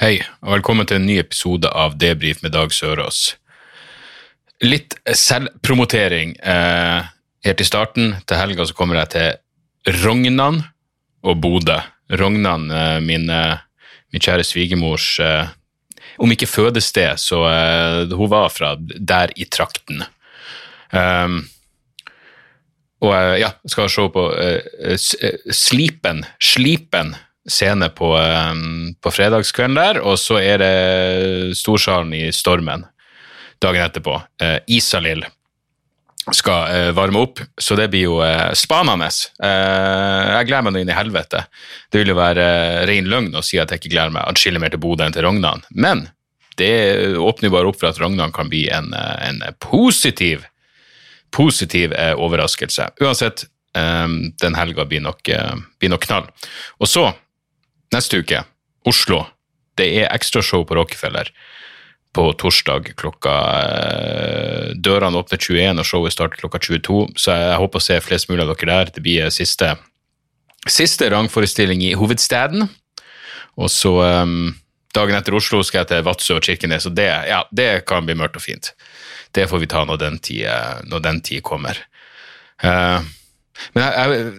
Hei, og velkommen til en ny episode av Debrif med Dag Sørås. Litt selvpromotering eh, helt i starten. Til helga så kommer jeg til Rognan og Bodø. Rognan, eh, min, eh, min kjære svigermors eh, Om ikke fødested, så eh, hun var fra der i trakten. Um, og eh, ja, skal se på Slipen, Slipen scene på, på fredagskvelden der, og så er det Storsalen i Stormen dagen etterpå. Eh, Isalill skal eh, varme opp, så det blir jo eh, spanende. Jeg gleder meg nå inn i helvete. Det vil jo være ren løgn å si at jeg ikke gleder meg atskillig mer til Bodø enn til Rognan, men det åpner bare opp for at Rognan kan bli en, en positiv positiv overraskelse. Uansett, den helga blir blir nok knall. Og så, neste uke, Oslo. Det er ekstrashow på Rockefeller på torsdag klokka eh, Dørene åpner 21, og showet starter klokka 22, så jeg håper å se flest mulig av dere der. Det blir eh, siste, siste rangforestilling i hovedstaden. Og så um, dagen etter Oslo skal jeg til Vadsø og Kirkenes, og det, ja, det kan bli mørkt og fint. Det får vi ta når den tid, eh, kommer. Uh, men jeg, jeg,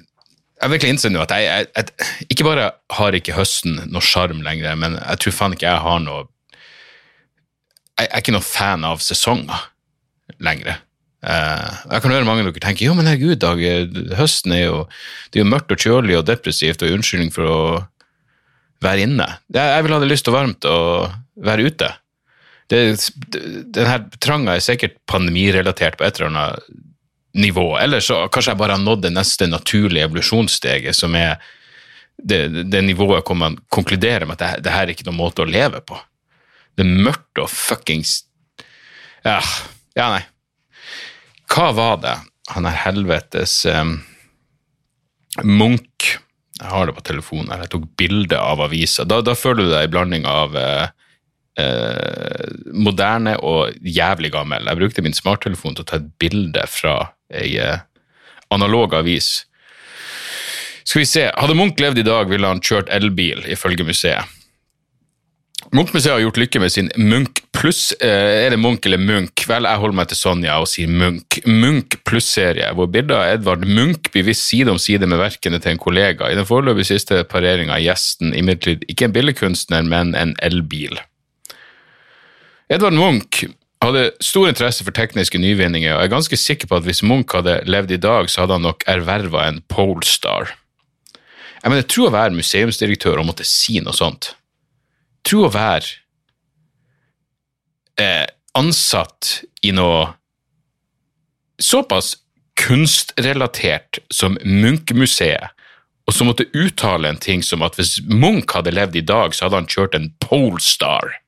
jeg virkelig innser nå at jeg, jeg, jeg ikke bare har ikke høsten noe sjarm lenger, men jeg tror faen ikke jeg har noe Jeg er ikke noe fan av sesonger lenger. Eh, jeg kan høre mange av dere tenke jo, men herregud, Dag, høsten er jo, det er jo mørkt og kjølig og depressivt og unnskyldning for å være inne. Jeg, vil ha det lyst og varmt og være ute. Det, den her tranga er sikkert pandemirelatert på et eller annet nivå, eller så kanskje jeg bare har nådd det neste naturlige evolusjonssteget, som er det, det nivået hvor man konkluderer med at det, det her er ikke noen måte å leve på. Det er mørkt og fuckings Ja, ja nei. Hva var det han er helvetes um, Munch Jeg har det på telefonen her, jeg tok bilde av avisa. Da, da føler du deg i blanding av eh, eh, moderne og jævlig gammel. Jeg brukte min smarttelefon til å ta et bilde fra ei eh, analog avis. Skal vi se, Hadde Munch levd i dag, ville han kjørt elbil, ifølge museet. Munch-museet har gjort lykke med sin Munch pluss. Eh, er det Munch eller Munch? Vel, jeg holder meg til Sonja og sier Munch. Munch pluss-serie, hvor bildet av Edvard Munch blir vist side om side med verkene til en kollega. I den foreløpig siste pareringa er gjesten imidlertid ikke en billedkunstner, men en elbil. Edvard Munch hadde stor interesse for tekniske nyvinninger, og jeg er ganske sikker på at hvis Munch hadde levd i dag, så hadde han nok erverva en Polestar. Jeg mener, tror å være museumsdirektør og måtte si noe sånt. Tro å være eh, ansatt i noe såpass kunstrelatert som Munch-museet, og så måtte uttale en ting som at hvis Munch hadde levd i dag, så hadde han kjørt en Polestar.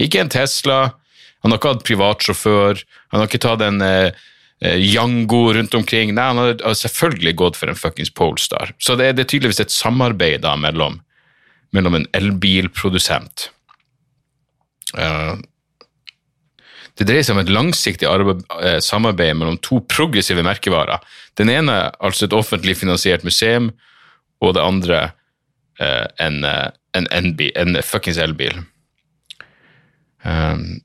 Ikke en Tesla, han har ikke hatt privatsjåfør, han har ikke tatt en eh, eh, Yango rundt omkring. Nei, han har, selvfølgelig gått for en fuckings Polestar. Så det, er- det er tydeligvis et samarbeid da mellom, mellom en elbilprodusent. uh, det dreier seg om et langsiktig eh, samarbeid mellom to progressive merkevarer. Den ene altså et offentlig finansiert museum, og det andre en, en, eh, en, en fuckings elbil. Um,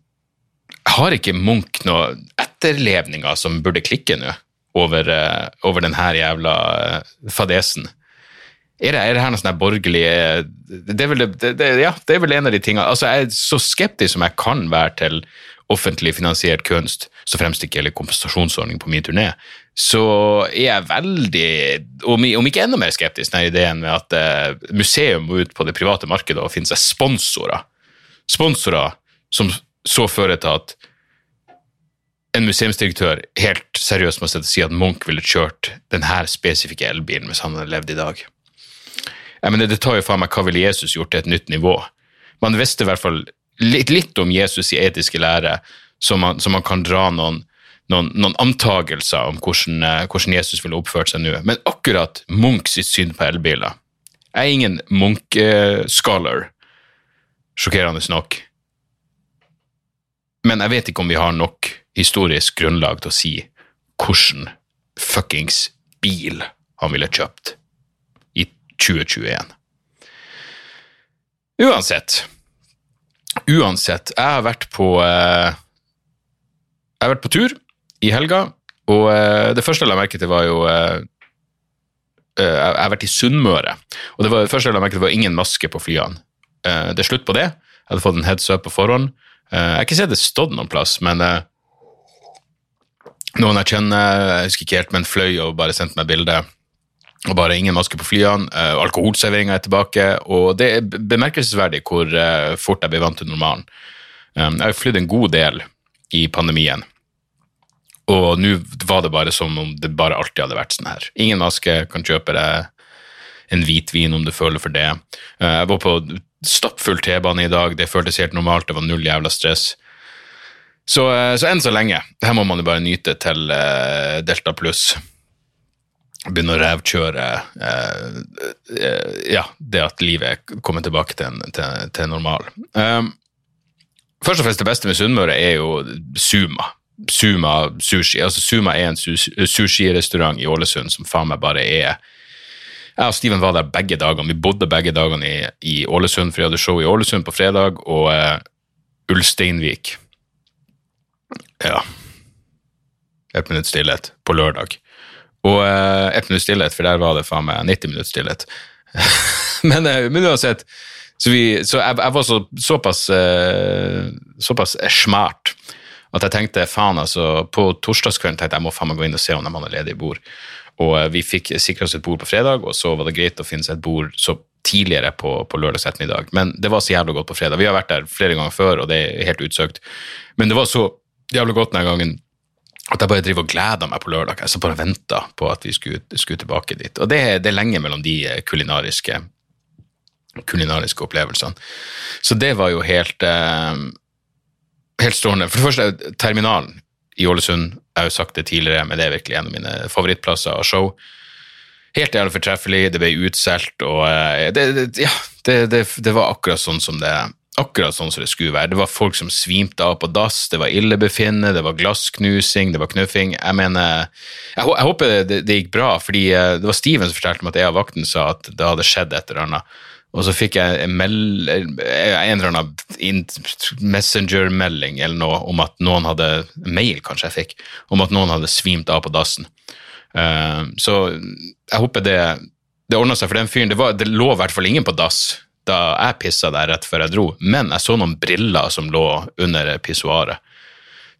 har ikke Munch noen etterlevninger som burde klikke nå over, eh, over denne jævla eh, fadesen? Er det, er det her noe sånn her borgerlig eh, det er, vel, det, det, ja, det er vel en av de tingene altså Jeg er så skeptisk som jeg kan være til offentlig finansiert kunst, så fremst ikke gjelder kompensasjonsordning på min turné, så er jeg veldig, om, om ikke enda mer skeptisk, den ideen med at museum må ut på det private markedet og finne seg sponsorer. Sponsorer som så fører til at en museumsdirektør helt seriøst må si at Munch ville kjørt denne spesifikke elbilen hvis han hadde levd i dag. Jeg mener, det tar jo faen meg hva ville Jesus gjort til et nytt nivå. man visste i hvert fall litt, litt om Jesus i etiske lære, så man, så man kan dra noen, noen, noen antagelser om hvordan, eh, hvordan Jesus ville oppført seg nå. Men akkurat Munch sitt syn på elbiler Jeg er ingen Munch-scholar, sjokkerende nok. Men jeg vet ikke om vi har nok historisk grunnlag til å si hvordan fuckings bil han ville kjøpt i 2021. Uansett. Uansett, jeg har vært på eh, Jeg har vært på tur i helga, og eh, det første jeg la merke til, var jo eh, Jeg har vært i Sunnmøre, og det, var, det første jeg la merke til, var ingen maske på flyene. Det er slutt på det. Jeg hadde fått en heads up på forhånd. Eh, jeg har ikke sett det stått noen plass, men noen jeg kjenner, jeg husker ikke helt, men fløy og bare sendte meg bilde. Og bare ingen maske på flyene. Uh, Alkoholserveringa er tilbake, og det er bemerkelsesverdig hvor fort jeg blir vant til normalen. Jeg har flydd en god del i pandemien, og nå var det bare som om det bare alltid hadde vært sånn her. Ingen maske, kan kjøpe deg en hvitvin om du føler for det. Jeg var på stappfull T-bane i dag, det føltes helt normalt, det var null jævla stress. Så, så enn så lenge. Her må man jo bare nyte til Delta pluss begynne å revkjøre eh, eh, ja, det at livet kommer tilbake til, en, til, til normal. Um, først og fremst det beste med Sunnmøre er jo Suma. Suma sushi. Altså Suma er en sushirestaurant i Ålesund som faen meg bare er Jeg og Steven var der begge dagene. Vi bodde begge dagene i, i Ålesund, for vi hadde show i Ålesund på fredag, og uh, Ulsteinvik Ja. Et minutts stillhet på lørdag. Og uh, ett minutts stillhet, for der var det faen meg 90 minutts stillhet. men, uh, men, uansett, så, vi, så jeg, jeg, var så, såpass, uh, såpass smart at jeg tenkte faen, altså På torsdagskvelden tenkte jeg jeg må faen meg gå inn og se om de hadde ledige bord. Og vi fikk sikra oss et bord på fredag, og så var det greit å finne seg et bord så tidligere på, på lørdags ettermiddag. Men det var så jævlig godt på fredag. Vi har vært der flere ganger før, og det er helt utsøkt. Men det var så jævlig godt denne gangen at jeg bare driver og gleder meg på lørdag. Jeg så bare venta på at vi skulle, skulle, tilbake dit. Og det, det, er lenge mellom de eh, kulinariske, kulinariske opplevelsene. Så det var jo helt, eh, helt strålende. For det første, terminalen i Ålesund, jeg har jo sagt det tidligere, men det er virkelig en av mine favorittplasser av show. Helt jævlig fortreffelig, det ble utsolgt, og eh, det, det, ja, det, det, var akkurat sånn som det akkurat sånn som det skulle være. Det var folk som svimte av på dass, det var illebefinnende, det var glassknusing, det var knuffing. Jeg mener, jeg, jeg håper det, gikk bra, fordi eh, det var Steven som fortalte meg at jeg av vakten sa at det hadde skjedd et eller annet. Og så fikk jeg en, eller annen messenger-melding eller noe om at noen hadde Mail, kanskje jeg fikk, om at noen hadde svimt av på dassen. Uh, så jeg håper det, det ordna seg for den fyren. Det, var, det lå i hvert fall ingen på dass da jeg pissa der rett før jeg dro, men jeg så noen briller som lå under pissoaret.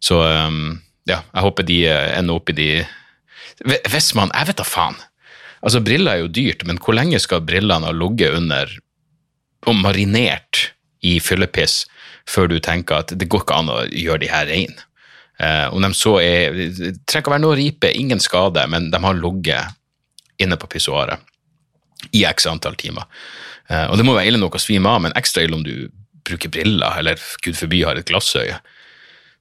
Så um, ja, jeg håper de eh, ender opp i de Hvis man Jeg vet da faen. Altså, briller er jo dyrt, men hvor lenge skal brillene ha ligget under og marinert i fyllepiss før du tenker at det går ikke an å gjøre de her reine? Eh, om de så er Det trenger ikke å være noe ripe, ingen skade, men de har ligget inne på pissoaret i x antall timer. Eh, og det må være ille nok å svime av, men ekstra ille om du bruker briller, eller gud forby har et glassøye.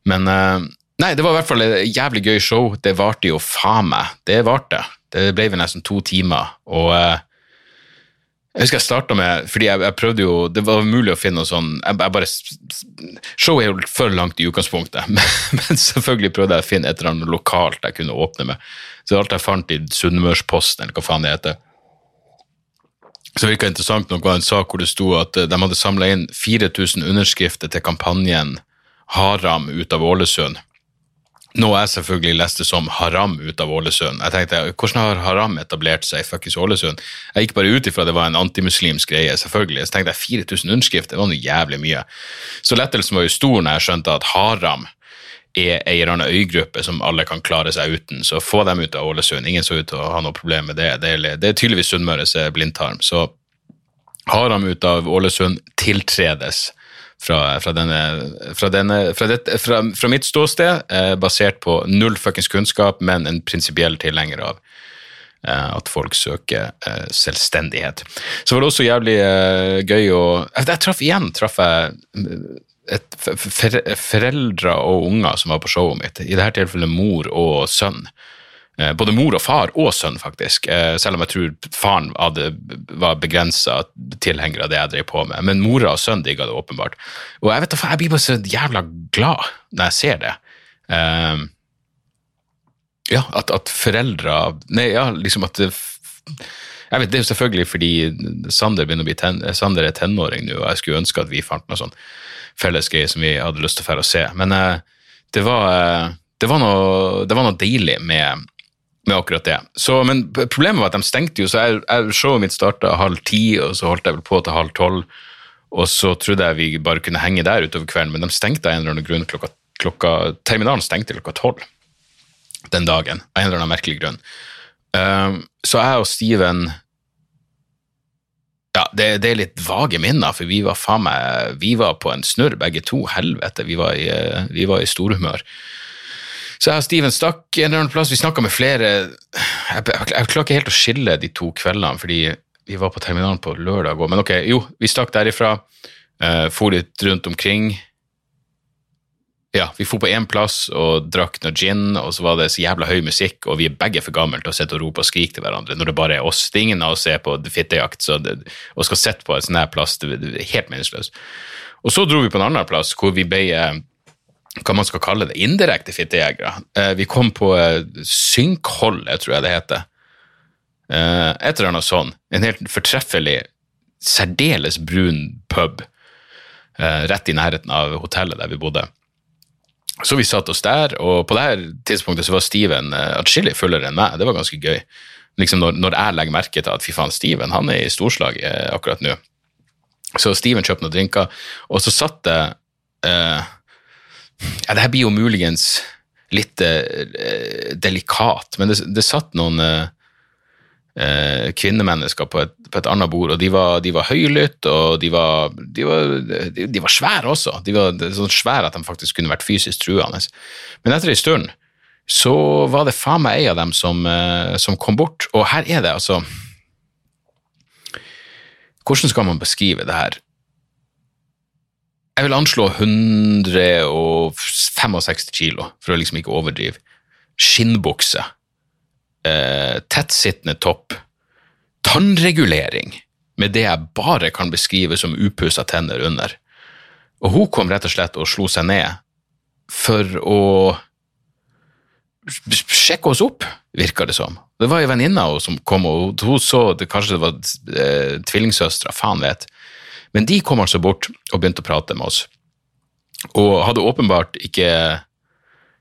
Men eh, nei, det var i hvert fall et jævlig gøy show. Det varte jo faen meg. Det varte. Det ble vel nesten to timer. Og eh, jeg husker jeg starta med Fordi jeg, jeg, prøvde jo Det var mulig å finne noe sånn jeg, jeg bare, Showet er jo for langt i utgangspunktet, men, men, selvfølgelig prøvde jeg å finne et eller annet lokalt jeg kunne åpne med. Så alt jeg fant i Sunnmørsposten, eller hva faen det heter, så virka interessant nok var en sak hvor det sto at eh, de hadde samla inn 4000 underskrifter til kampanjen Haram ut av Ålesund. Noe jeg selvfølgelig leste som Haram ut av Ålesund. Jeg tenkte, Hvordan har Haram etablert seg i fuckings Ålesund? Jeg gikk bare ut ifra det var en antimuslimsk greie, selvfølgelig. Så tenkte jeg 4000 underskrifter, det var noe jævlig mye. Så lettelsen var jo stor når jeg skjønte at Haram er ei eller annen øygruppe som alle kan klare seg uten. Så få dem ut av Ålesund. Ingen så ut til å ha noe problem med det. Det er, det er tydeligvis Sunnmøres blindtarm. Så Haram ut av Ålesund, tiltredes fra, fra, denne, fra, denne, fra, dette, fra mitt ståsted, eh, basert på null fuckings kunnskap, men en prinsipiell tilhenger av, eh, at folk søker eh, selvstendighet. Så var det også jævlig eh, gøy å Jeg, traff igjen traff jeg eh, et, for, foreldre og unger som var på showet mitt. I dette tilfellet mor og sønn. Eh, både mor og far og sønn, faktisk. Eh, selv om jeg tror faren hadde, var begrensa tilhenger av det jeg drev på med. Men mora og sønn digga det åpenbart. Og jeg vet da, jeg blir bare så jævla glad når jeg ser det. Um, ja, at, at foreldre Nei, ja, liksom at jeg vet, Det er jo selvfølgelig fordi Sander, ten, Sander er tenåring nå, og jeg skulle ønske at vi fant noe sånn felles greie som vi hadde lyst til å se. Men uh, det, var, det, var noe, det var noe deilig med med akkurat det. Så, men problemet var at de stengte jo, så jeg, jeg, showet mitt starta halv ti, og så holdt jeg vel på til halv tolv. Og så trodde jeg vi bare kunne henge der utover kvelden, men de stengte av en eller annen grunn klokka, klokka Terminalen stengte klokka tolv den dagen, av en eller annen merkelig grunn. Um, så jeg og Steven ja, det, det, er litt vage minner, for vi var faen meg Vi var på en snurr, begge to. Helvete, vi var i, vi var i storhumør. Så jeg og Steven stakk en eller annen plass. Vi snakka med flere jeg, jeg, klarer ikke helt å skille de to kveldene, fordi vi var på terminalen på lørdag òg. Men ok, jo, vi stakk derifra. Uh, for litt rundt omkring. Ja, vi for på én plass og drakk noe gin, og så var det så jævla høy musikk, og vi er begge for gamle til å sitte og rope og skrike til hverandre når det bare er oss. Det er ingen av oss er på fittejakt det, og skal sitte på en sånn her plass. Det, det er helt meningsløst. Og så dro vi på en annen plass hvor vi ble eh, hva man skal kalle det, indirekte fittejegere. Eh, vi kom på Synkhold, Synkholdet, tror jeg det heter. Eh, et eller annet sånn. En helt fortreffelig, særdeles brun pub rett i nærheten av hotellet der vi bodde. Så vi satt oss der, og på det her tidspunktet så var Steven atskillig fullere enn meg. Det var ganske gøy. Liksom når, når, jeg legger merke til at fy faen, Steven han er i storslag akkurat nå. Så Steven kjøpte noen drinker, og så satt det eh, ja, det her blir jo muligens litt eh, delikat, men det, det satt noen eh, eh kvinnemennesker på et, på et, annet bord, og de var, de var høylytte, og de var, de var, de, var svære også. De var så svære at de faktisk kunne vært fysisk truende. Men etter en stund så var det faen meg ei av dem som, eh, som kom bort, og her er det altså Hvordan skal man beskrive det her? Jeg vil anslå 165 kilo, for å liksom ikke overdrive. Skinnbukse. Eh, tettsittende topp. Tannregulering, med det jeg bare kan beskrive som upussa tenner under. Og hun kom rett og slett og slo seg ned for å sjekke oss opp, virka det som. Det var ei venninne som kom, og hun så det, kanskje det var eh, tvillingsøstera, faen vet. Men de kom altså bort og begynte å prate med oss, og hadde åpenbart ikke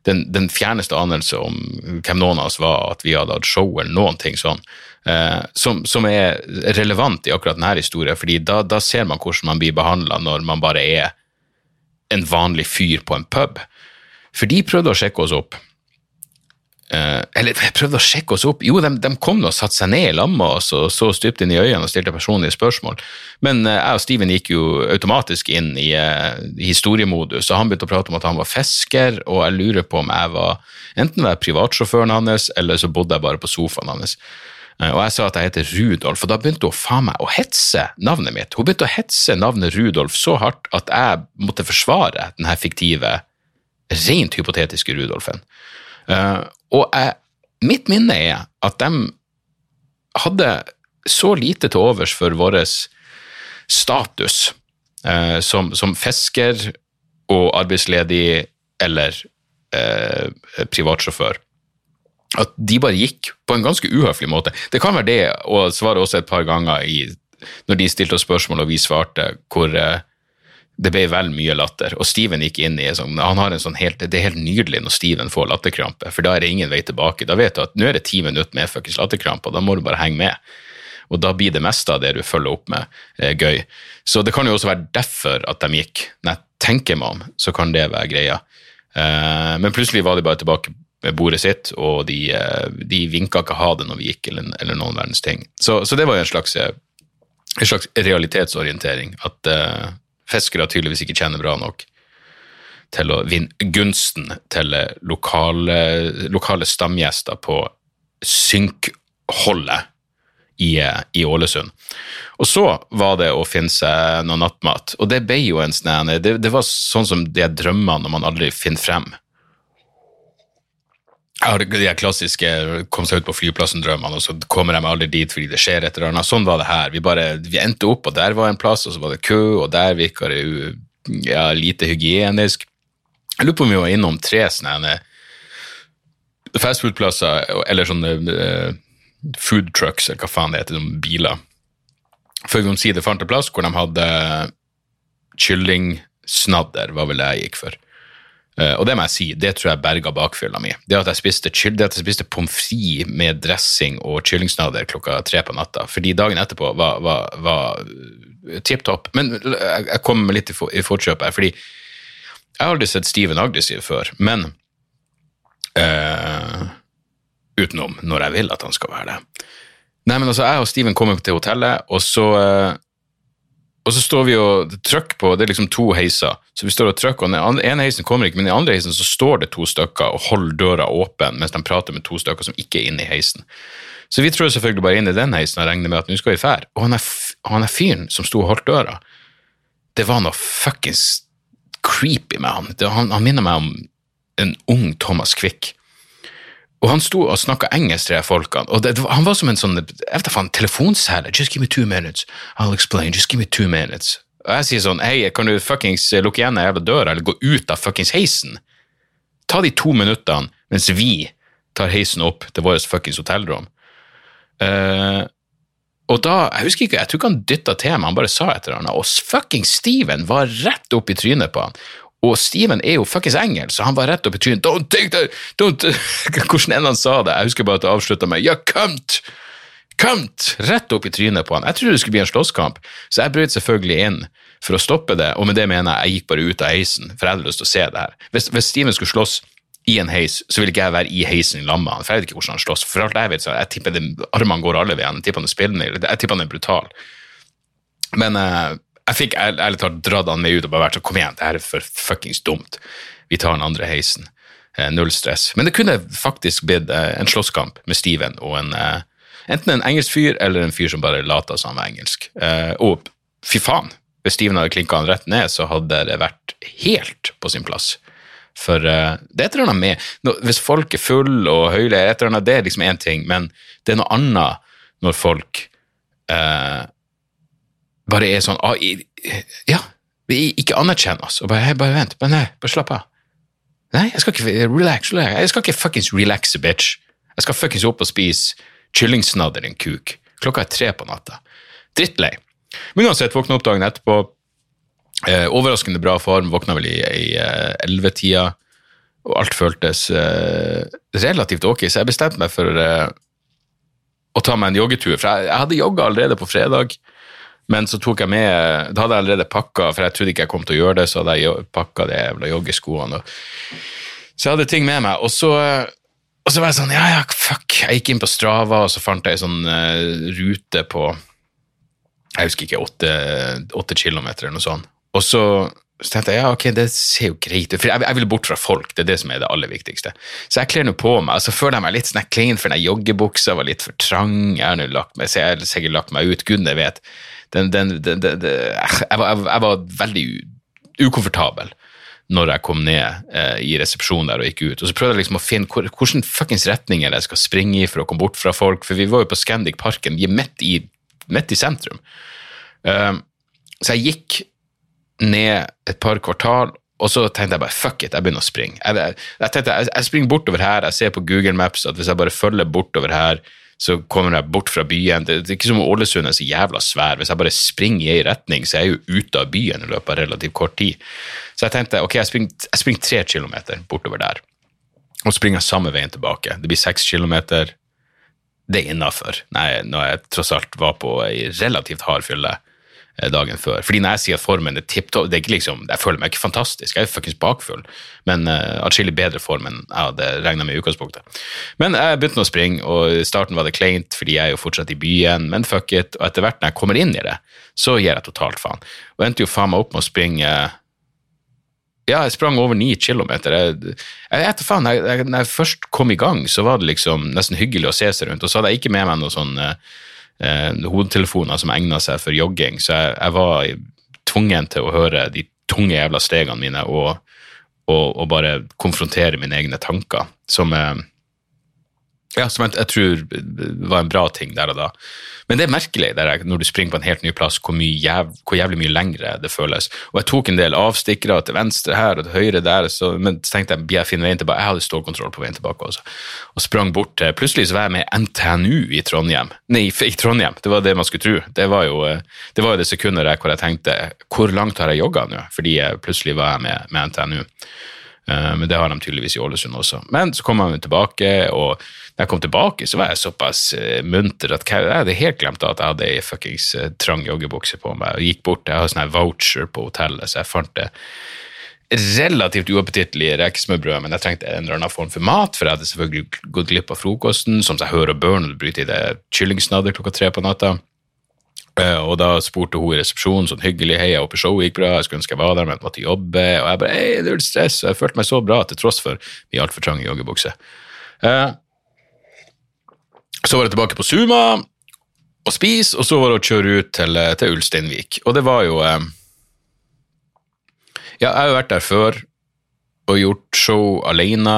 den, den fjerneste anelse om hvem noen av oss var, at vi hadde hatt show eller noen ting sånn, eh, som, som, er relevant i akkurat denne historien, fordi da, da ser man hvordan man blir behandla når man bare er en vanlig fyr på en pub. For de prøvde å sjekke oss opp, Uh, eller prøvde å sjekke oss opp. Jo, de, de kom og satte seg ned i lag og så stypt inn i øynene og stilte personlige spørsmål. Men uh, jeg og Steven gikk jo automatisk inn i, uh, historiemodus, og han begynte å prate om at han var fisker, og jeg lurer på om jeg var enten var privatsjåføren hans, eller så bodde jeg bare på sofaen hans. Og jeg sa at jeg heter Rudolf, og da begynte hun faen meg å hetse navnet mitt. Hun begynte å hetse navnet Rudolf så hardt at jeg måtte forsvare denne fiktive, rent hypotetiske Rudolfen. Uh, og jeg, mitt minne er at de hadde så lite til overs for vår status eh, som, som, fisker og arbeidsledig eller eh, privatsjåfør. At de bare gikk på en ganske uhøflig måte. Det kan være det å svare også et par ganger i, når de stilte oss spørsmål og vi svarte, hvor det ble vel mye latter. Og Steven gikk inn i sånn, han har en sånn helt, Det er helt nydelig når Steven får latterkrampe, for da er det ingen vei tilbake. Da vet du at nå er det ti minutter med fuckings latterkrampe, og da må du bare henge med. Og da blir det meste av det du følger opp med, eh, gøy. Så det kan jo også være derfor at de gikk. Når jeg tenker meg om, så kan det være greia. Eh, men plutselig var de bare tilbake med bordet sitt, og de, eh, de vinka ikke ha det når vi gikk, eller, eller noen verdens ting. Så, så, det var jo en slags, en slags realitetsorientering. At fiskere tydeligvis ikke tjener bra nok til å vinne gunsten til lokale, lokale stamgjester på synkholdet i, eh, i Ålesund. Og så var det å finne seg noe nattmat, og det ble jo en sånn det, det var sånn som de drømmene når man aldri finner frem. Jeg har de klassiske kom seg ut på flyplassen-drømmene, og så kommer meg aldri dit fordi det skjer et eller annet. Sånn var det her. Vi bare, vi endte opp, og der var en plass, og så var det kø, og der virka det ja, lite hygienisk. Jeg lurer på om vi var innom tre sånne fastfood-plasser, eller sånne uh, food trucks, eller hva faen det heter, de biler. Før vi omsider fant en plass hvor de hadde kyllingsnadder, var vel det jeg gikk for. Uh, og det må jeg si, det tror jeg berga bakfylla mi. Det at jeg spiste, det spiste pommes frites med dressing og kyllingsnadder klokka tre på natta, fordi dagen etterpå var, var, var tipp topp. Men jeg kom litt i, for, her, fordi jeg har aldri sett Steven aggressiv før, men uh, Utenom når jeg vil at han skal være det. Nei, men altså, jeg og Steven kom opp til hotellet, og så uh, og så står vi og trykker på Det er liksom to heiser. Så vi står og trykker, og den ene heisen kommer ikke, men i andre heisen så står det to stykker og holder døra åpen mens de prater med to stykker som ikke er inne i heisen. Så vi tror selvfølgelig bare inn i den heisen og regner med at nå skal vi fære. Og han er, han er fyren som sto og holdt døra, det var noe fuckings creepy med han. Det, han. Han minner meg om en ung Thomas Quick. Og han sto og snakka engelsk til de folkene, og det, han var som en sånn jeg vet faen, telefonsele. Just give me two minutes, I'll explain. Just give me two minutes. Og jeg sier sånn, hei, kan du fuckings lukke igjen den jævla døra, eller gå ut av fuckings heisen? Ta de to minuttene mens vi tar heisen opp til vårt fuckings hotellrom. Uh, og da, jeg husker ikke, jeg tror ikke han dytta til meg, han bare sa et eller annet, og fucking Steven var rett opp i trynet på han. Og Steven er jo fuckings engelsk, så han var rett opp i trynet. Don't take that, don't Hvordan enn han sa det. Jeg husker bare at det avslutta med ja, cunt! Cunt! Rett opp i trynet på han. Jeg trodde det skulle bli en slåsskamp, så jeg brøt selvfølgelig inn for å stoppe det, og med det mener jeg jeg gikk bare ut av heisen, for jeg hadde lyst til å se det her. Hvis, hvis Steven skulle slåss i en heis, så ville ikke jeg være i heisen i lag med han, for jeg vet ikke hvordan han slåss. For alt jeg vet, så jeg tipper det, armene går alle veiene, jeg tipper han er spillende, jeg tipper han er brutal. Men uh, jeg fikk ærlig talt dratt han med ut og bare vært sånn Kom igjen, det her er for fuckings dumt. Vi tar den andre heisen. Eh, null stress. Men det kunne faktisk blitt eh, en slåsskamp med Steven og en eh, enten en engelsk fyr eller en fyr som bare lata som han var engelsk. Og fy faen, hvis Steven hadde klinka han rett ned, så hadde det vært helt på sin plass. For uh, det er et eller annet med no, Hvis folk er fulle og annet, det er liksom én ting, men det er noe annet når folk uh, bare er sånn ah, Ja, ikke anerkjenn oss. Og bare, bare vent, bare, nei, bare slapp av. Nei, jeg skal ikke relax, relax. Jeg skal ikke fuckings relaxe, bitch. Jeg skal fuckings opp og spise kyllingsnadder, din kuk. Klokka er tre på natta. Drittlei. Men uansett, våkna opp dagen etterpå. Eh, overraskende bra form. Våkna vel i ellevetida. Eh, og alt føltes eh, relativt ok, så jeg bestemte meg for eh, å ta meg en joggetur. For jeg, jeg hadde jogga allerede på fredag. Men så tok jeg med Da hadde jeg allerede pakka, for jeg trodde ikke jeg kom til å gjøre det, så hadde jeg pakka de jævla joggeskoene. Så jeg hadde ting med meg. Og så, og så var jeg sånn Ja, ja, fuck. Jeg gikk inn på Strava, og så fant jeg ei sånn uh, rute på Jeg husker ikke, åtte, åtte kilometer eller noe sånt. Og så, så tenkte jeg ja, ok, det ser jo greit ut. For jeg, jeg vil bort fra folk, det er det som er det aller viktigste. Så jeg kler nå på meg, og så føler jeg meg litt sånn clean, for den joggebuksa var litt for trang. Jeg har nå lagt meg, jeg har sikkert lagt meg ut, gudene vet den, den, den, jeg, var, jeg, var, veldig ukomfortabel når jeg kom ned eh, i resepsjonen der og gikk ut. Og så prøvde jeg liksom å finne hvor, hvilken fuckings retninger jeg skal springe i for å komme bort fra folk, for vi var jo på Scandic Parken, vi er midt i, midt i sentrum. Um, så jeg gikk ned et par kvartal, og så tenkte jeg bare fuck it, jeg begynner å springe. Jeg, jeg, jeg tenkte, jeg, jeg springer bortover her, jeg ser på Google Maps at hvis jeg bare følger bortover her, så kommer jeg bort fra byen. Det, er ikke som om Ålesund er så jævla svær. Hvis jeg bare springer i ei retning, så er jeg jo ute av byen i løpet av relativt kort tid. Så jeg tenkte ok, jeg springer, jeg springer tre kilometer bortover der, og springer samme veien tilbake. Det blir seks kilometer. Det er innafor, når jeg tross alt var på ei relativt hard fylle. Eh, dagen før. Fordi når jeg sier at formen er tipp topp, liksom, jeg føler meg ikke fantastisk, jeg er fuckings bakfull, men uh, atskillig bedre form enn jeg hadde regna med i utgangspunktet. Men jeg begynte å springe, og i starten var det kleint, fordi jeg er jo fortsatt i byen, men fuck it, og etter hvert når jeg kommer inn i det, så gir jeg totalt faen. Og endte jo faen meg opp med å springe Ja, jeg sprang over ni kilometer. Jeg, jeg faen, jeg, jeg, når jeg først kom i gang, så var det liksom nesten hyggelig å se seg rundt. Og så hadde jeg ikke med meg noen sånne eh, hodetelefoner som egna seg for jogging, så jeg, jeg var tvungen til å høre de tunge jævla stegene mine og, og, og bare konfrontere mine egne tanker, som eh, ja, som jeg, jeg, tror var en bra ting der og da. Men det er merkelig der, når du springer på en helt ny plass, hvor, jæv, hvor, jævlig mye lengre det føles. Og jeg tok en del avstikkere til venstre her og til høyre der, så, men så tenkte jeg jeg finner veien tilbake. Jeg hadde stålkontroll på veien tilbake også, og sprang bort til Plutselig så var jeg med NTNU i Trondheim. Nei, i Trondheim, det var det man skulle tro. Det var jo det, var jo det sekundet der hvor jeg tenkte hvor langt har jeg jogga nå? Fordi jeg plutselig var jeg med, med NTNU. Uh, men det har de tydeligvis i Ålesund også. Men så kom jeg tilbake, og da jeg kom tilbake, så var jeg såpass uh, munter at jeg hadde helt glemt at jeg hadde ei fuckings uh, trang joggebukse på meg. og gikk bort, Jeg har sånn voucher på hotellet, så jeg fant det relativt uappetittlig rekesmørbrødet, men jeg trengte en eller annen form for mat, for jeg hadde selvfølgelig gått glipp av frokosten, som jeg hører og bør bryter i det kyllingsnadder klokka tre på natta. Uh, og da spurte hun i resepsjonen sånn hyggelig hei, jeg håper showet gikk bra, jeg skulle ønske jeg var der, men jeg måtte jobbe. Og jeg bare hei, det er litt stress, og jeg følte meg så bra til tross for min altfor trange joggebukse. Uh, så var jeg tilbake på Suma og spise, og så var det å kjøre ut til, eh, til Ulsteinvik. Og det var jo eh, Ja, jeg har jo vært der før og gjort show alene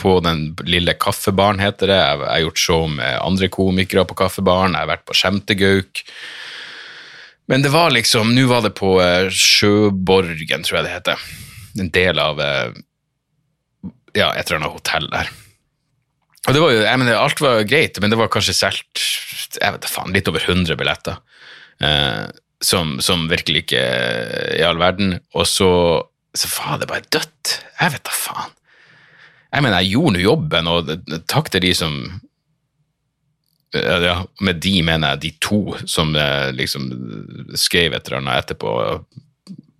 på den lille kaffebaren, heter det. Jeg har gjort show med andre komikere på kaffebaren. Jeg har vært på Skjemtegauk. Men det var liksom Nå var det på eh, Sjøborgen, tror jeg det heter. En del av ja, et eller annet hotell der. Og det var jo, jeg mener, Alt var greit, men det var kanskje solgt jeg vet faen, litt over 100 billetter. Eh, som, som, virkelig ikke i all verden. Og så, så faen, det bare dødt. Jeg vet da faen. Jeg mener, jeg gjorde nå jobben, og takk til de som ja, Med de mener jeg de to som eh, liksom skrev et eller annet etterpå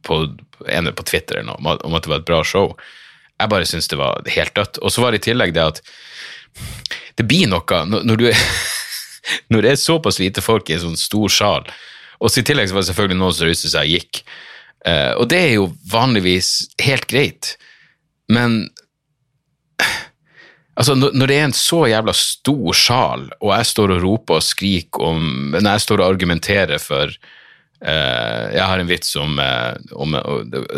på, ene på Twitter eller noe, om at det var et bra show. Jeg bare syns det var helt dødt. Og så var det i tillegg det at det blir noe når, du er, når det er såpass lite folk i en sånn stor sal, og så i tillegg så var det selvfølgelig noen som ruste seg og gikk. Uh, og det er jo vanligvis helt greit, men Altså, når det er en så jævla stor sjal, og jeg står og roper og skriker om Når jeg står og argumenterer for uh, Jeg har en vits om, uh, om,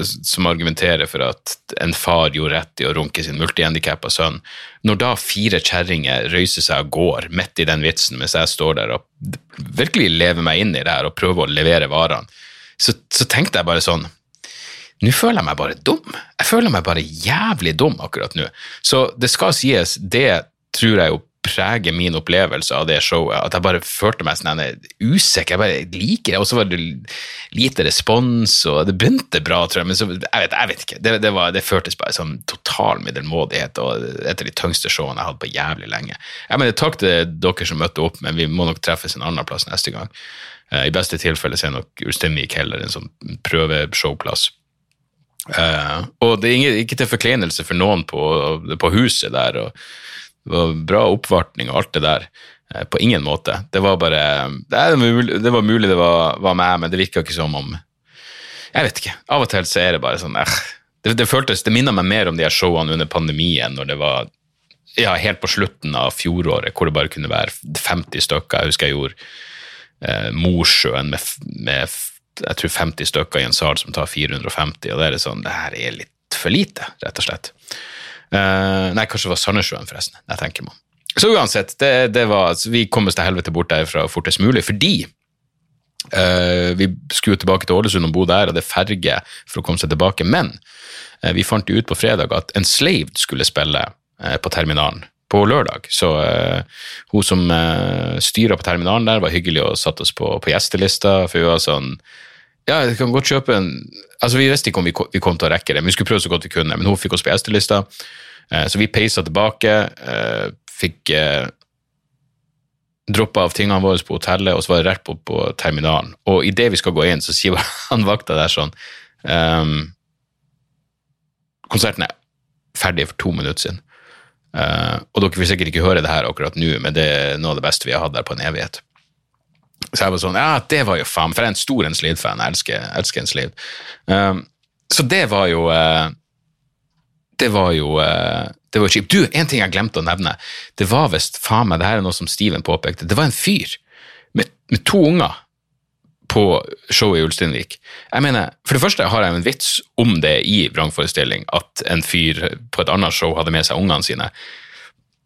som argumenterer for at en far gjorde rett i å runke sin multihandikappa sønn. Når da fire kjerringer røyser seg og går midt i den vitsen, mens jeg står der og virkelig lever meg inn i det her og prøver å levere varene, så, så tenkte jeg bare sånn nå føler jeg meg bare dum. Jeg føler meg bare jævlig dum akkurat nå. Så det skal sies, det tror jeg jo preger min opplevelse av det showet. At jeg bare følte meg sånn usikker. Jeg bare liker det. Og så var det lite respons, og det begynte bra, tror jeg. Men så, jeg, vet, jeg vet ikke. Det, det, var, det, føltes bare som total middelmådighet og et av de tyngste showene jeg hadde på jævlig lenge. Jeg mener, Takk til dere som møtte opp, men vi må nok treffes en annen plass neste gang. Eh, I beste tilfelle så er nok Ulsteinvik heller en sånn prøveshowplass. Uh, og det er ikke, til forkleinelse for noen på, på huset der. det var bra oppvartning og alt det der. Eh, på ingen måte. Det var bare Det, er mulig det var, mulig det var, var meg, men det virka ikke som om Jeg vet ikke. Av og til så er det bare sånn eh. det, det, føltes, det minner meg mer om de her showene under pandemien, når det var ja, helt på slutten av fjoråret, hvor det bare kunne være 50 stykker. Jeg husker jeg gjorde eh, Mosjøen med, med, jeg tror 50 stykker i en sal som tar 450, og det er sånn Det her er litt for lite, rett og slett. Uh, nei, kanskje det var Sandnessjøen, forresten. Jeg tenker meg. Så uansett, det, det var, altså, vi kom oss til helvete bort derfra fortest mulig, fordi uh, vi skulle tilbake til Ålesund og bo der, og det er ferge for å komme seg tilbake. Men uh, vi fant ut på fredag at Enslaved skulle spille på terminalen på lørdag. Så hun som styra på terminalen der, var hyggelig og satte oss på, på gjestelista, for hun var sånn ja, jeg kan godt kjøpe en Altså, Vi visste ikke om vi kom, vi kom til å rekke det, men vi skulle prøve så godt vi kunne. Men hun fikk oss på gjestelista, eh, så vi peisa tilbake. Eh, fikk eh, droppa av tingene våre på hotellet, og så var det rett på, på terminalen. Og idet vi skal gå inn, så sier han vakta der sånn um, Konserten er ferdig for to minutter siden. Uh, og dere vil sikkert ikke høre det her akkurat nå, men det er noe av det beste vi har hatt der på en evighet. Så jeg var sånn Ja, det var jo faen For jeg er en stor Enslaved-fan. Jeg elsker, elsker slid. Um, så det var jo uh, Det var jo uh, det var kjipt. Du, en ting jeg glemte å nevne. Det var visst, faen meg, det her er noe som Steven påpekte, det var en fyr med, med to unger på showet i Ulsteinvik. Jeg mener, For det første har jeg en vits om det i vrangforestilling, at en fyr på et annet show hadde med seg ungene sine.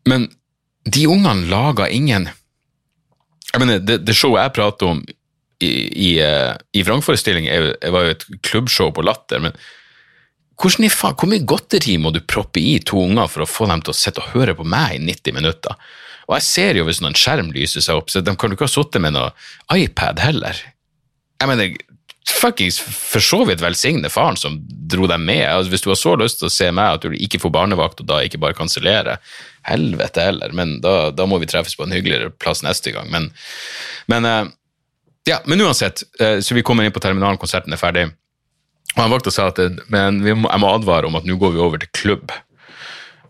Men de ungene laga ingen Jeg mener, det, det showet jeg prater om i, i, eh, i vrangforestilling, var jo et klubbshow på Latter. men hvordan i faen, Hvor mye godteri må du proppe i to unger for å få dem til å sitte og høre på meg i 90 minutter? Og jeg ser jo hvis noen skjerm lyser seg opp, så de kan jo ikke ha sittet med noe iPad heller. Jeg mener, fuckings for så vidt velsigne faren som dro dem med. Altså, hvis du har så lyst til å se meg at du ikke får barnevakt, og da ikke bare kansellere, helvete heller, men da, da må vi treffes på en hyggeligere plass neste gang. Men, men, eh, ja, men uansett, eh, så vi kommer inn på terminalen, konserten er ferdig. Og han valgte å si at men vi må, jeg må advare om at nå går vi over til klubb.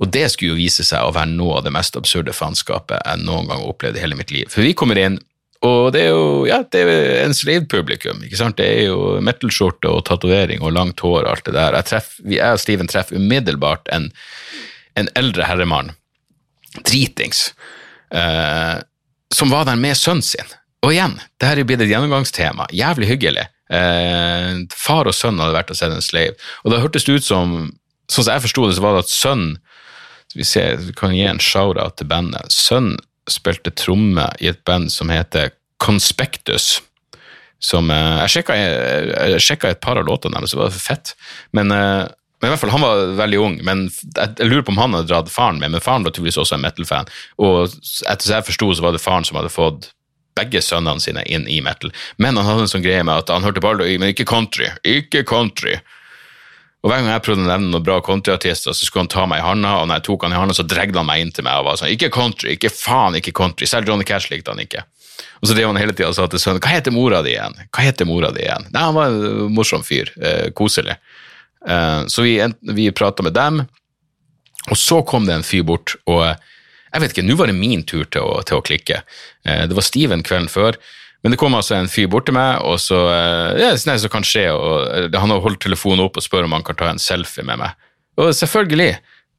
Og det skulle jo vise seg å være noe av det mest absurde faenskapet jeg noen gang har opplevd i hele mitt liv. For vi kommer inn, og det er jo ja, det er en slave-publikum. ikke sant? Det er jo metal-skjorte og tatovering og langt hår og alt det der. Jeg, treff, jeg og Steven treffer umiddelbart en, en eldre herremann, dritings, eh, som var der med sønnen sin. Og igjen, det her er blitt et gjennomgangstema. Jævlig hyggelig. Eh, far og sønn hadde vært og sett en slave. Og da hørtes det ut som Sånn som jeg forsto det, så var det at sønn vi vi kan gi en shout-out til bandet. Sønn spilte tromme i et band som heter Conspectus. Som eh, Jeg sjekka, et par av låtene deres, det var fett. Men eh, men i hvert fall, Han var veldig ung, men jeg, lurer på om han hadde dratt faren med. Men faren var tydeligvis også en metal-fan. Og etter som jeg forsto, så var det faren som hadde fått begge sønnene sine inn i metal. Men han hadde en sånn greie med at han hørte bare men ikke country. Ikke country. Og Hver gang jeg prøvde å nevne noen bra countryartister, så skulle han ta meg i handa, og når jeg tok han i handa, så dregde han meg inn til meg og var sånn Ikke country, ikke faen, ikke country. Selv Johnny Cash likte han ikke. Og så drev han hele tida og sa til sønnen Hva heter mora di igjen? Hva heter mora di igjen? Nei, han var en morsom fyr. Eh, koselig. Eh, så vi, vi prata med dem, og så kom det en fyr bort, og eh, jeg vet ikke, nå var det min tur til å, til å klikke. Eh, det var Steven kvelden før, men det kom altså en fyr bort til meg, og så ja, sånn som kan skje, og han har holdt telefonen opp og spør om han kan ta en selfie med meg. Og selvfølgelig.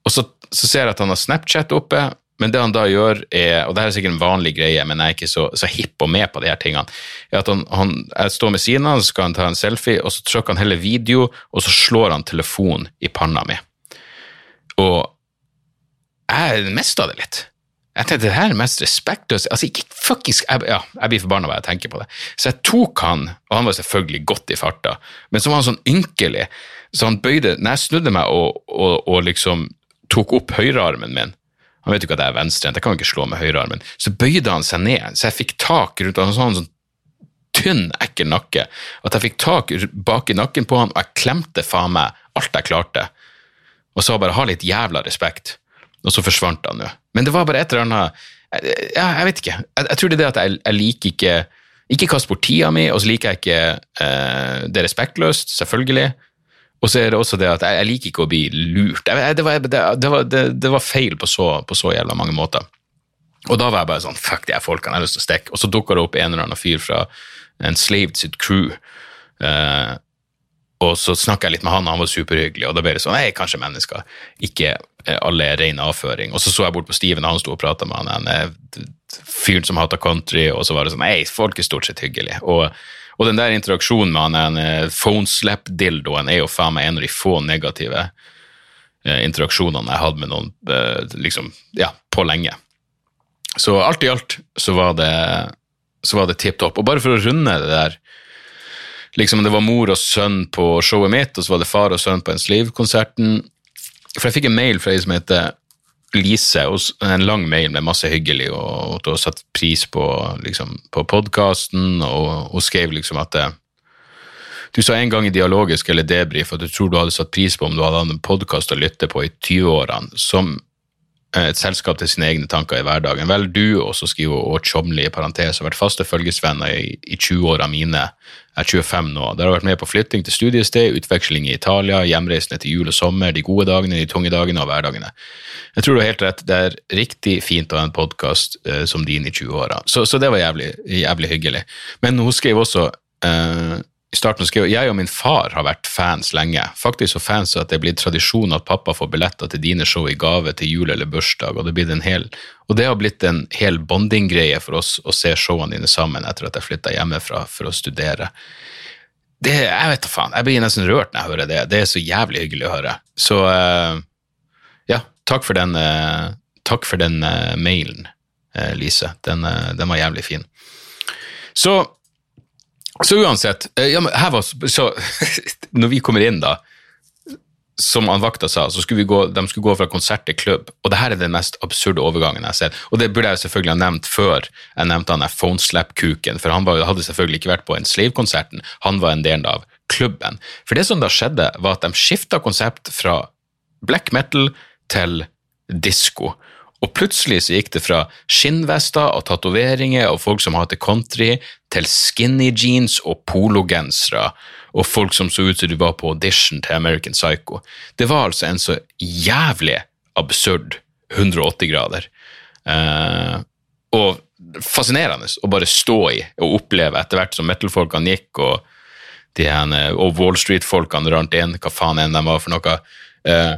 Og så, så ser jeg at han har Snapchat oppe, men det han da gjør er, og det her er sikkert en vanlig greie, men jeg er ikke så, så hipp og med på de her tingene, er at han, han, jeg står med siden av han, så skal han ta en selfie, og så trykker han heller video, og så slår han telefonen i panna mi. Og jeg mista det litt. Jeg tenkte det her er mest respektløst. Altså, fuckings jeg, ja, jeg blir forbanna hva jeg tenker på det. Så jeg tok han, og han var selvfølgelig godt i farta, men så var han sånn ynkelig, så han bøyde Når jeg snudde meg og, og, og liksom tok opp høyrearmen min Han vet jo ikke at jeg er venstrehendt, jeg kan jo ikke slå med høyrearmen. Så bøyde han seg ned, så jeg fikk tak rundt han, sånn, sånn tynn, ekkel nakke, at jeg fikk tak bak i nakken på han, og jeg klemte faen meg alt jeg klarte, og sa bare ha litt jævla respekt. Og så forsvant han jo. Men det var bare et eller annet Ja, jeg vet ikke. Jeg, jeg tror det er det at jeg, jeg liker ikke Ikke kast bort tida mi, og så liker jeg ikke eh, Det respektløst, selvfølgelig. Og så er det også det at jeg, jeg liker ikke å bli lurt. Jeg, det, var, det, det, var, det, var feil på så, på så jævla mange måter. Og da var jeg bare sånn Fuck de her folkene, jeg har lyst til å stikke. Og så dukka det opp en eller annen fyr fra en Slaved sitt crew. Eh, og så snakka jeg litt med han, og han var superhyggelig, og da ble det sånn Nei, kanskje mennesker. Ikke eh, alle er ren avføring. Og så så jeg bort på Steven, han sto og prata med han han fyr som hata country, og så var det sånn Nei, folk er stort sett hyggelige. Og, og den der interaksjonen med han den eh, phoneslap-dildoen er jo faen meg en av de få negative eh, interaksjonene jeg hadde med noen eh, liksom, ja, på lenge. Så alt i alt så var det, så var det tipp topp. Og bare for å runde det der liksom Det var mor og sønn på showet mitt, og så var det far og sønn på en Sleeve-konserten. For jeg fikk en mail fra ei som heter Lise, en lang mail med masse hyggelig, og at hun har satt pris på, liksom, på podkasten, og hun skrev liksom at det, du sa en gang i dialogisk eller debrief at du tror du hadde satt pris på om du hadde hatt en podkast å lytte på i 20-årene, som eh, et selskap til sine egne tanker i hverdagen. Vel, du, også skriver og Tjomli i parentes, har vært faste følgesvenner i, i 20-åra mine. Jeg er 25 nå. Dere har vært med på flytting til studiested, utveksling i Italia, hjemreisende til jul og sommer, de gode dagene, de tunge dagene og hverdagene. Jeg tror du har helt rett, det er riktig fint å ha en podkast eh, som din i 20-åra. Så, så det var jævlig, jævlig hyggelig. Men hun skrev også eh, i starten skrev jeg og min far har vært fans lenge. Faktisk så fans at det er blitt tradisjon at pappa får billetter til dine show i gave til jul eller bursdag, og det, blir en hel, og det har blitt en hel bonding-greie for oss å se showene dine sammen etter at jeg flytta hjemmefra for å studere. Det, jeg vet da faen, jeg blir nesten rørt når jeg hører det. Det er så jævlig hyggelig å høre. Så uh, ja, takk for den, uh, takk for den uh, mailen, Lise. Den, den var jævlig fin. Så så uansett, ja, men her var, så, når vi kommer inn, da, som han vakta sa, så skulle vi gå, de skulle gå fra konsert til klubb. Og det her er den mest absurde overgangen jeg har sett. Og det burde jeg selvfølgelig ha nevnt før jeg nevnte han phoneslap-kuken, for han var, hadde selvfølgelig ikke vært på en Slave-konserten, han var en del av klubben. For det som da skjedde, var at de skifta konsept fra black metal til disko. Og plutselig så gikk det fra skinnvester og tatoveringer og folk som hater country, til skinny jeans og pologensere og folk som så ut som de var på audition til American Psycho. Det var altså en så jævlig absurd 180 grader. Uh, og fascinerende å bare stå i og oppleve etter hvert som metal-folkene gikk, og, de henne, og Wall Street-folkene rant inn, hva faen enn de var for noe. Uh,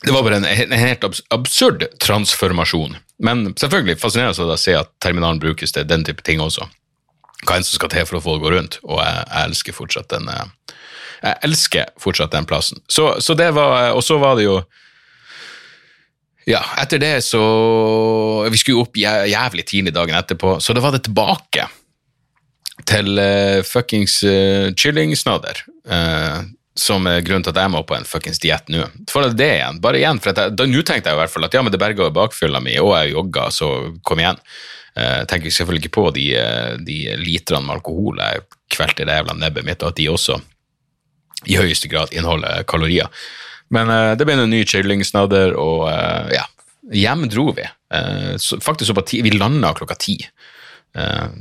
det var bare en, en helt absurd transformasjon. Men selvfølgelig fascinerende å se at terminalen brukes til den type ting også. Hva enn som skal til for å få det gå rundt, og jeg, jeg elsker fortsatt den eh, jeg elsker fortsatt den plassen. Så, så det var, Og så var det jo Ja, etter det så Vi skulle opp jævlig tidlig dagen etterpå, så da var det tilbake til uh, fuckings uh, chillingsnadder. Uh, som er grunnen til at jeg må på en fuckings diett nå. For det igjen, bare igjen, for Nå tenkte jeg i hvert fall at ja, men det berga bakfylla mi, og jeg jogga, så kom igjen. Uh, tenker selvfølgelig ikke på de, uh, de literne med alkohol jeg kvelte i det jævla nebbet mitt, og at de også i høyeste grad inneholder kalorier. Men uh, det ble en ny chillingsnadder, og uh, ja, hjem dro vi. Så, faktisk så på ti, Vi landa klokka ti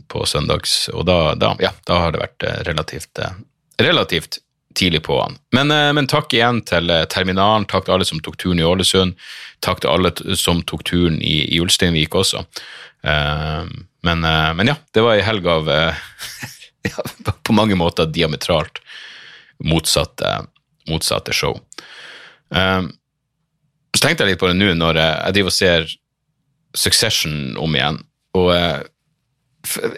på søndags, og da, da, ja, da har det vært relativt, relativt tidlig på han. Men, eh, men, takk igjen til eh, terminalen, takk til alle som tok turen i Ålesund, takk til alle som tok turen i, i Ulsteinvik også. Uh, men, men, ja, det var ei helg av ja, på mange måter diametralt motsatte, motsatte show. så tenkte jeg litt på det nå når jeg driver og ser Succession om igjen, og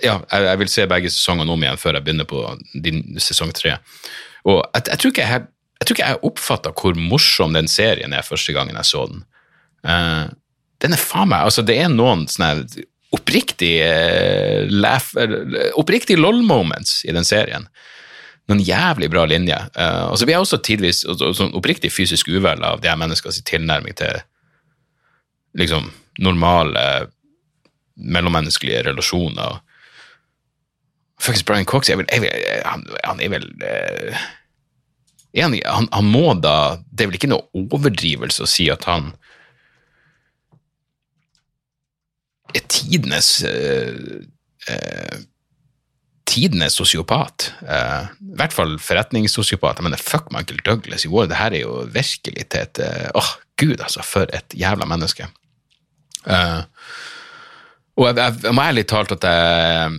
ja, jeg, vil se begge sesongene om igjen før jeg begynner på din, sesong tre. Og jeg, jeg, tror ikke jeg, jeg tror ikke jeg oppfatta hvor morsom den serien er første gangen jeg så den. Uh, den er faen meg Altså, det er noen sånne oppriktig uh, laugh, uh, Oppriktig lol-moments i den serien. Noen jævlig bra linjer. Uh, og så blir jeg også tidvis sånn oppriktig fysisk uvel av de her menneskenes tilnærming til liksom normale mellommenneskelige relasjoner. Faktisk Brian Cox jeg vil, jeg vil, han, han, er vel uh, han, han, må da Det er vel ikke noe overdrivelse å si at han er tidenes uh, uh, tidenes sosiopat. Uh, I hvert fall forretningssosiopat. Jeg mener, fuck Michael Douglas i år. Det her er jo virkelig til et Åh, oh, gud, altså, for et jævla menneske. Uh, og jeg, jeg, jeg må ærlig talt at jeg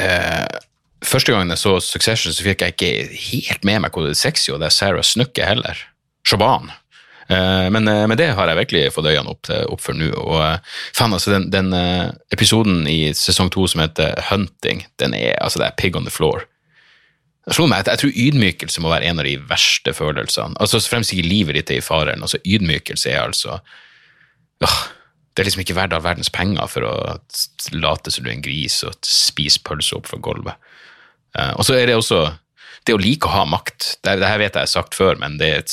eh, Første gangen jeg så Succession, så fikk jeg ikke helt med meg hvor det er sexy, og det er Sarah Snukke heller. Shaban. Eh, men, eh, men, det har jeg virkelig fått øynene opp, opp for nå. Og eh, faen, altså, den, den eh, episoden i sesong to som heter Hunting, den er altså det er pig on the floor. Jeg, tror ydmykelse må være en av de verste følelsene. Altså Fremst ikke livet ditt er i faren. altså Ydmykelse er altså åh, det er liksom ikke verdt all verdens penger for å late som du er en gris og spise pølse opp fra gulvet. Uh, og så er det også det å like å ha makt. Det, her vet jeg har sagt før, men det er,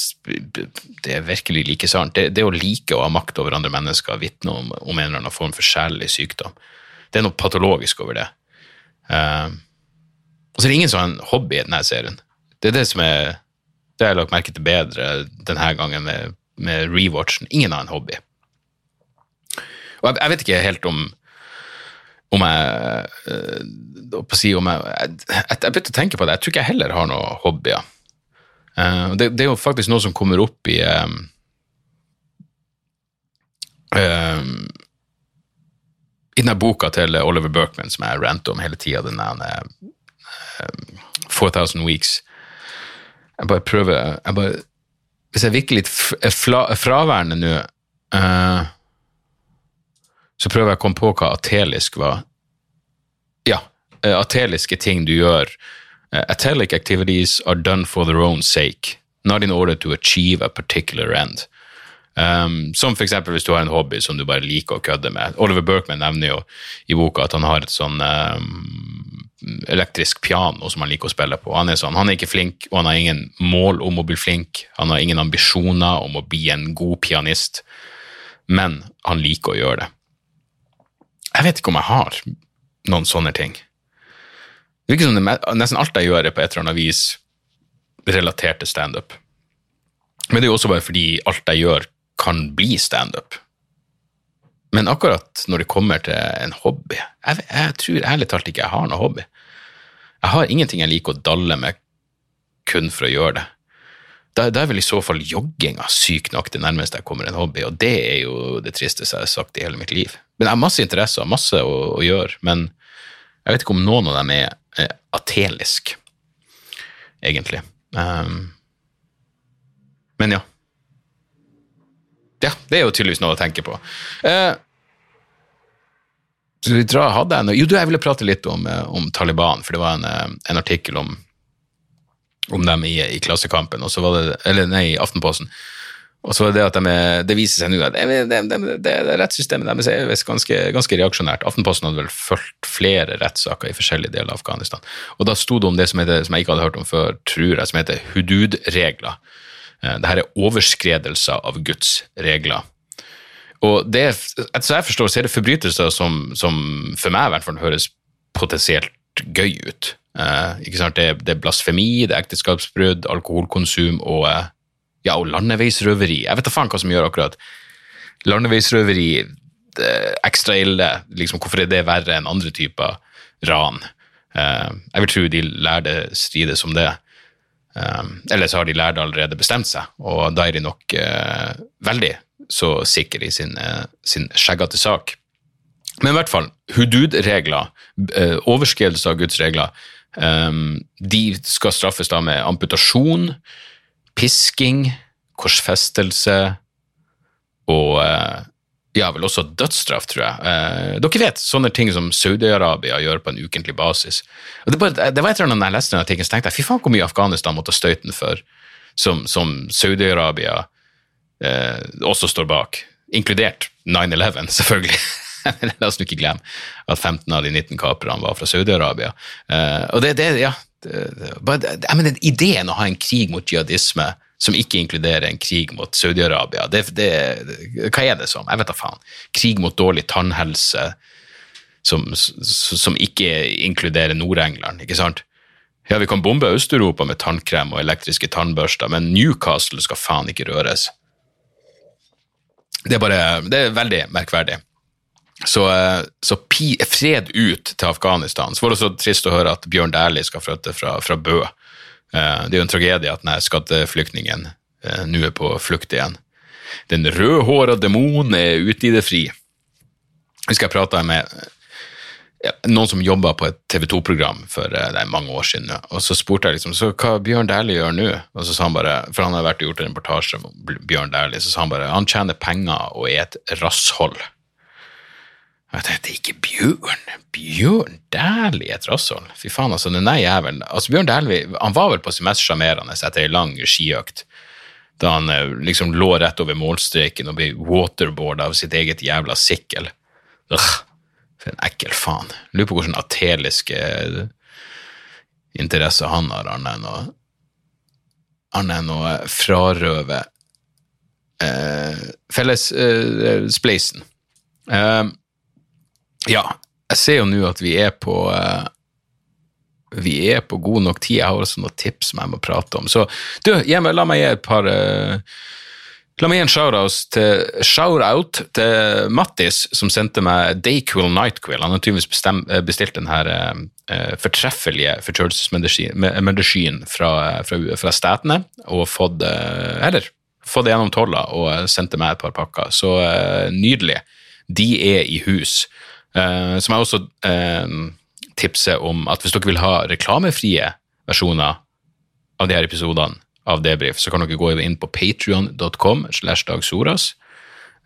det er virkelig like sant. Det, det, å like å ha makt over andre mennesker vitner om, om, en eller annen form for sjelelig sykdom. Det er noe patologisk over det. Uh, og så er det ingen som har en hobby i denne serien. Det er det som er det har lagt merke til bedre denne gangen med, med rewatchen. Ingen har en hobby. Og jeg, jeg vet ikke helt om om jeg, uh, si, om jeg, jeg, jeg begynte å tenke på det. Jeg tror ikke jeg heller har noen hobbyer. Uh, det, det, er jo faktisk noe som kommer opp i um, um, I denne boka til Oliver Berkman som jeg ranter om hele tida, den eh, 4000 Weeks. Jeg bare prøver jeg bare, Hvis jeg virker litt fra, fraværende nå, eh, så prøver jeg å komme på hva atelisk var. Ja, eh, ateliske ting du gjør. Eh, Atelic activities are done for their own sake, not in order to achieve a particular end. Um, som eksempel hvis du har en hobby som du bare liker å kødde med. Oliver Berkman nevner jo i boka at han har et sånn um, elektrisk piano som han liker å spille på. Han er sånn, han er ikke flink, og han har ingen mål om å bli flink. Han har ingen ambisjoner om å bli en god pianist, men han liker å gjøre det. Jeg vet ikke om jeg har noen sånne ting. Det virker som det, nesten alt jeg gjør er på et eller annet vis relatert til standup. Men det er jo også bare fordi alt jeg gjør kan bli standup. Men akkurat når det kommer til en hobby Jeg, jeg tror ærlig talt ikke jeg har noe hobby. Jeg har ingenting jeg liker å dalle med kun for å gjøre det. Da, da er vel i så fall jogginga sykt nok det nærmeste jeg kommer en hobby, og det er jo det tristeste jeg har sagt i hele mitt liv. Men jeg har masse interesser, masse å, å gjøre, men jeg vet ikke om noen av dem er, er atelisk, egentlig. Um, men ja. Ja, det er jo tydeligvis noe å tenke på. Uh, du, vi dra, hadde jeg noe? Jo, du, jeg ville prate litt om, eh, om Taliban, for det var en, eh, en artikkel om, om dem i, i Klassekampen, og så var det, eller nei, i Aftenposten. Og så var det at de, er- det viser seg nå at det, det, det, det, rettssystemet deres er ganske, ganske reaksjonært. Aftenposten hadde vel fulgt flere rettssaker i forskjellige deler av Afghanistan. Og da sto det om det som, heter, som jeg ikke hadde hørt om før, tror jeg, som heter hudud-regler. Eh, Dette er overskredelser av Guds regler. Og det, etter jeg forstår, så er det forbrytelser som, som for meg i hvert fall høres potensielt gøy ut. Eh, ikke? Det, det er blasfemi, det er ekteskapsbrudd, alkoholkonsum og, eh, ja, og landeveisrøveri. Jeg vet da faen hva som gjør akkurat landeveisrøveri er ekstra ille. Liksom, hvorfor er det verre enn andre typer ran? Eh, jeg vil tro de lærde strides om det. Eller så har de lærde allerede bestemt seg, og da er de nok veldig så sikre i sin, sin skjeggete sak. Men i hvert fall, hudud-regler, eh, overskridelse av Guds regler, de skal straffes da med amputasjon, pisking, korsfestelse og eh, ja, vel også dødsstraff, tror jeg. Eh, dere vet sånne ting som Saudi-Arabia gjør på en ukentlig basis. Og det, bare, det var et eller annet jeg leste den artikkelen, så tenkte jeg fy faen hvor mye Afghanistan måtte støyten for, som, som Saudi-Arabia eh, også står bak. Inkludert 9-11, selvfølgelig. La oss ikke glemme at 15 av de 19 kaperne var fra Saudi-Arabia. Eh, og det, det ja, det, ideen å ha en krig mot jihadisme som ikke inkluderer en krig mot Saudi-Arabia, hva er det som? Jeg vet da faen. Krig mot dårlig tannhelse som, som ikke inkluderer Nord-England, ikke sant? Ja, vi kan bombe Øst-Europa med tannkrem og elektriske tannbørster, men Newcastle skal faen ikke røres. Det er bare, det er veldig merkverdig. Så, eh, så pi, fred ut til Afghanistan. Så var det så trist å høre at Bjørn Dæhlie skal flytte fra, fra Bø. Eh, Det er jo en tragedie at denne skatteflyktningen eh, nå er på flukt igjen. Den rødhåra demonen er ute i det fri. Jeg husker jeg prata med noen som jobba på et TV 2-program for det er mange år siden, og så spurte jeg liksom, så hva Bjørn Dæhlie gjør nå, og så sa han bare, for han har vært og gjort en reportasje om Bjørn Dæhlie, så sa han bare han tjener penger og er et rasshold. Jeg tenkte, er ikke Bjørn. Bjørn Dæhlie et rasshold. Fy faen, altså, den er jævelen. Altså, Bjørn Dæhlie, han var vel på sitt mest sjarmerende etter ei lang skiøkt, da han eh, liksom lå rett over målstreken og ble waterboarda av sitt eget jævla sikkel. Ugh, for en ekkel faen. Lurer på hvordan ateliske eh, interesser han har, annet enn å annet enn å frarøve eh, fellesspleisen. Eh, ja, jeg ser jo nå at vi er på uh, vi er på god nok tid. Jeg har også noen tips som jeg må prate om. Så du, meg- la meg gi et par uh, La meg gi en shout-out til, shout til Mattis, som sendte meg Dayquill Nightquill. Han har tydeligvis eh, bestilt denne uh, fortreffelige forkjølelsesmedisin fra, fra, fra Statene, og fått, uh, eller, fått det gjennom tolla og sendte meg et par pakker. Så uh, nydelig. De er i hus. Eh, som jeg også eh, tipse om at hvis dere vil ha reklamefrie versjoner av de her episodene av Debrif, så kan dere gå inn på patrion.com slash dagsoras.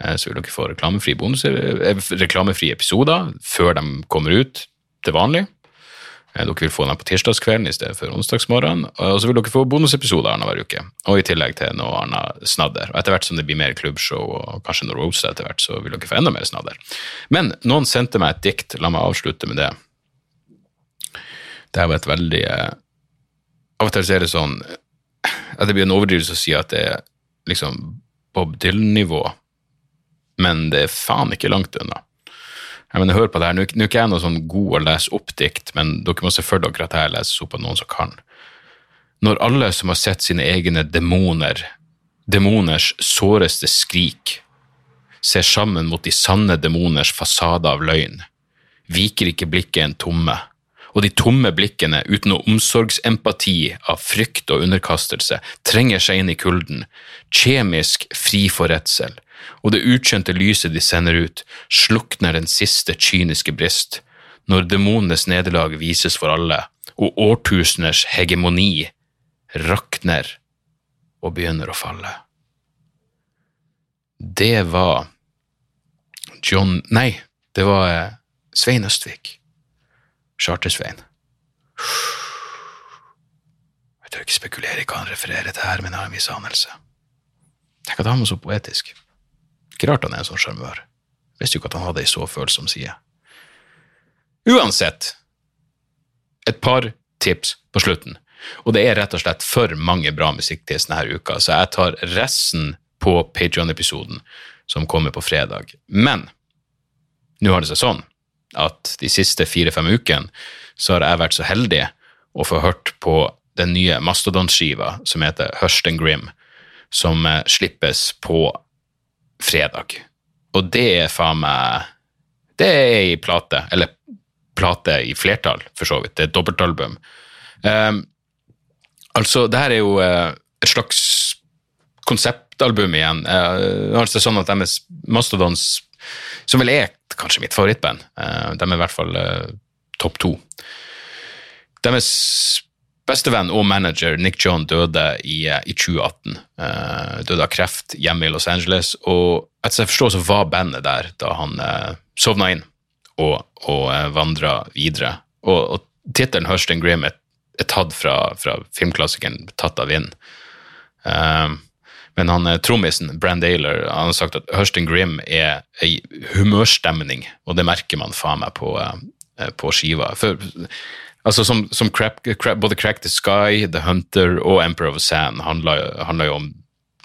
Eh, Så vil dere få reklamefrie, bonus, reklamefrie episoder før de kommer ut til vanlig. Eh, Dere vil få dem på tirsdagskvelden i stedet for onsdagsmorgen. Og så vil dere få bonusepisoder annenhver uke, og i tillegg til noe annet snadder. Og etter hvert som det blir mer klubbshow og kanskje noe roaster etter hvert, så vil dere få enda mer snadder. Men noen sendte meg et dikt, la meg avslutte med det. Det her var et veldig eh, Av og til er det sånn at det blir en overdrivelse å si at det er liksom Bob Dylan-nivå, men det er faen ikke langt unna. Jeg mener, hør på det her. Nå er ikke jeg noe sånn god å lese opp dikt, men dere må selvfølgelig dere at jeg leses opp av noen som kan. Når alle som har sett sine egne demoner, demoners såreste skrik, ser sammen mot de sanne demoners fasade av løgn, viker ikke blikket en tomme, og de tomme blikkene uten noe omsorgsempati av frykt og underkastelse trenger seg inn i kulden, kjemisk fri for redsel, og det ukjente lyset de sender ut, slukner den siste kyniske brist, når demonenes nederlag vises for alle, og årtuseners hegemoni rakner og begynner å falle. Det var John Nei, det var eh, Svein Østvik. Charter-Svein. Jeg tør ikke spekulere i hva han refererer til her, men jeg har en viss anelse. Tenk at han var så poetisk. Ikke rart han er en sånn sjarmør. Visste jo ikke at han hadde ei så følsom side. Uansett, et par tips på slutten. Og det er rett og slett for mange bra musikktips denne uka, så jeg tar resten på Patreon-episoden som kommer på fredag. Men nå har det seg sånn at de siste fire-fem ukene så har jeg vært så heldig å få hørt på den nye Mastodon-skiva som heter Hørsten Grim, som eh, slippes på fredag. Og det er faen meg Det er ei plate, eller plate i flertall, for så vidt. Det er et dobbeltalbum. Um, altså, det her er jo uh, et slags konseptalbum igjen. Uh, altså sånn at deres Mastodons, som vel er kanskje mitt favorittband, uh, de er i hvert fall uh, topp to. Deres bestevenn og manager Nick John døde i, eh, i 2018. Uh, døde av kreft hjemme i Los Angeles. Og etter jeg forstår, så var bandet der da han uh, sovna inn og, og uh, vandra videre. Og, og tittelen Hurston Grim er, er tatt fra, fra filmklassikeren Tatt av vind. Uh, men han eh, trommisen, Brand Daler, han har sagt at Hurston Grim er ei humørstemning, og det merker man faen meg på, på skiva. For Altså som, som crap, crap, Både Crack the Sky, The Hunter og Emperor of Sand handler jo om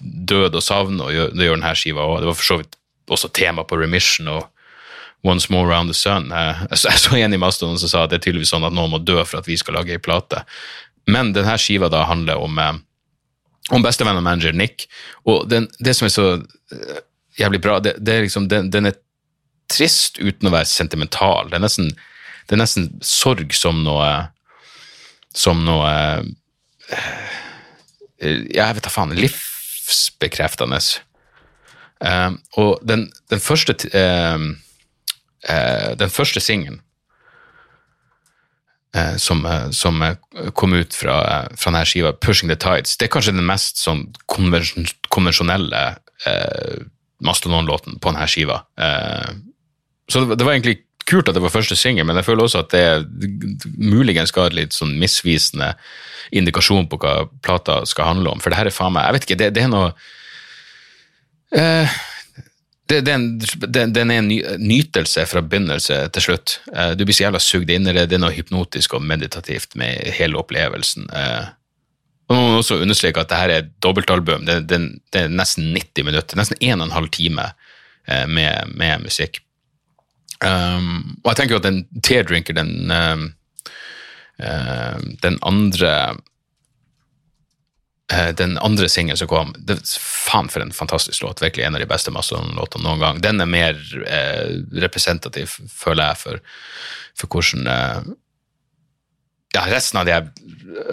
død og savn, og det gjør denne skiva òg. Det var for så vidt også tema på Remission og Once More Around the Sun. Jeg så en i Mastodon som sa at det er tydeligvis sånn at noen må dø for at vi skal lage ei plate. Men denne skiva da handler om, eh, om bestevenn og manager Nick, og den, det som er så eh, jævlig bra, det, det er liksom, den, den er trist uten å være sentimental. Det er nesten det er nesten sorg som noe Som noe eh, Jeg vet da faen. Livsbekreftende. Uh, og den, den første uh, Den første singelen som, som, kom ut fra, fra denne skiva, 'Pushing the Tides', det er kanskje den mest sånn konvensjon, konvensjonelle Mastodon-låten på denne skiva. så det, det var egentlig kult at det var første singel, men jeg føler også at det muligens ga litt sånn misvisende indikasjon på hva plata skal handle om. For det her er faen meg Jeg vet ikke, det, det er noe uh, det, det, er en, det, er en nytelse fra begynnelse til slutt. Uh, du blir så jævla sugd inn i det. Det er noe hypnotisk og meditativt med hele opplevelsen. Uh, og Man må også understreke at det her er et dobbeltalbum. Det, det, det, er nesten 90 minutter, nesten 1 12 time med, med musikk. Um, og jeg tenker jo at den Teardrinker, den, um, uh, den andre uh, den andre singelen som kom det, Faen, for en fantastisk låt. Virkelig en av de beste Mastodon-låtene noen gang. Den er mer uh, representativ, føler jeg, for, for hvordan ja, resten av de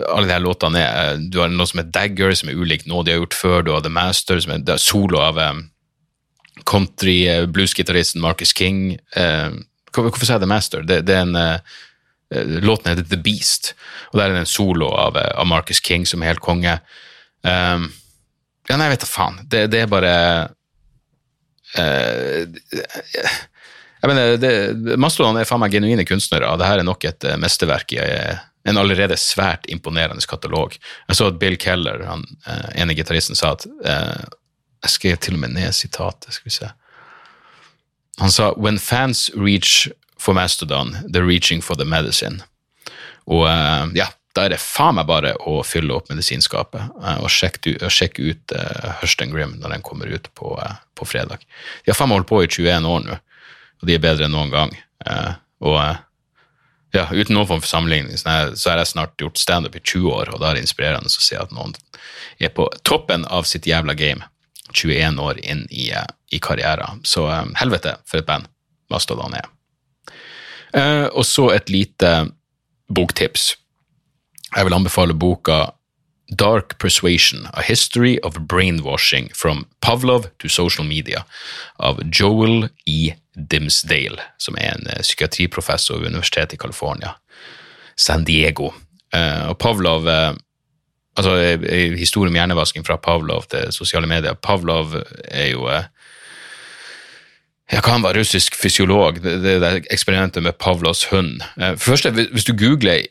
alle de her låtene er Du har noe som er Dagger, som er ulikt noe de har gjort før. Du har The Master, som er, er solo av um, country-bluesgitaristen Marcus King. Eh, hvorfor sier jeg The Master? Det, det, er en, eh, eh, Låten heter The Beast, og der er det en solo av, eh, av Marcus King som er helt konge. Um, ja, nei, jeg vet da faen. Det, det er bare uh, jeg mener, Mastodon er faen meg genuine kunstnere, og det her er nok et uh, mesterverk i eh, en allerede svært imponerende katalog. Jeg så at Bill Keller, han eh, ene gitaristen, sa at eh, Jeg skrev til og med ned sitatet, skal vi se. Han sa When fans reach for Mastodon, they're reaching for the medicine. Og eh, ja, da er det faen meg bare å fylle opp medisinskapet eh, og sjekke, sjekke ut uh, Hurston Grim når den kommer ut på, uh, på fredag. De har faen meg holdt på i 21 år nå, og de er bedre enn noen gang. Uh, og eh, ja, uten noen form for sammenligning, så så har jeg snart gjort standup i 20 år, og da er det inspirerende å se at noen er på toppen av sitt jævla game 21 år inn i, eh, i karrieren. Så eh, helvete for et band Mastodon er. Eh, og så et lite boktips. Jeg vil anbefale boka Dark Persuasion, A History of Brainwashing from Pavlov to Social Media av Joel E. Dimsdale, som er en psykiatriprofessor ved Universitetet i California, San Diego. Og Pavlov altså Historie om hjernevasking fra Pavlov til sosiale medier. Pavlov er jo eh, ja, hva han var russisk fysiolog, det, det, det eksperimentet med Pavlovs hund. Eh, For første, hvis- du googler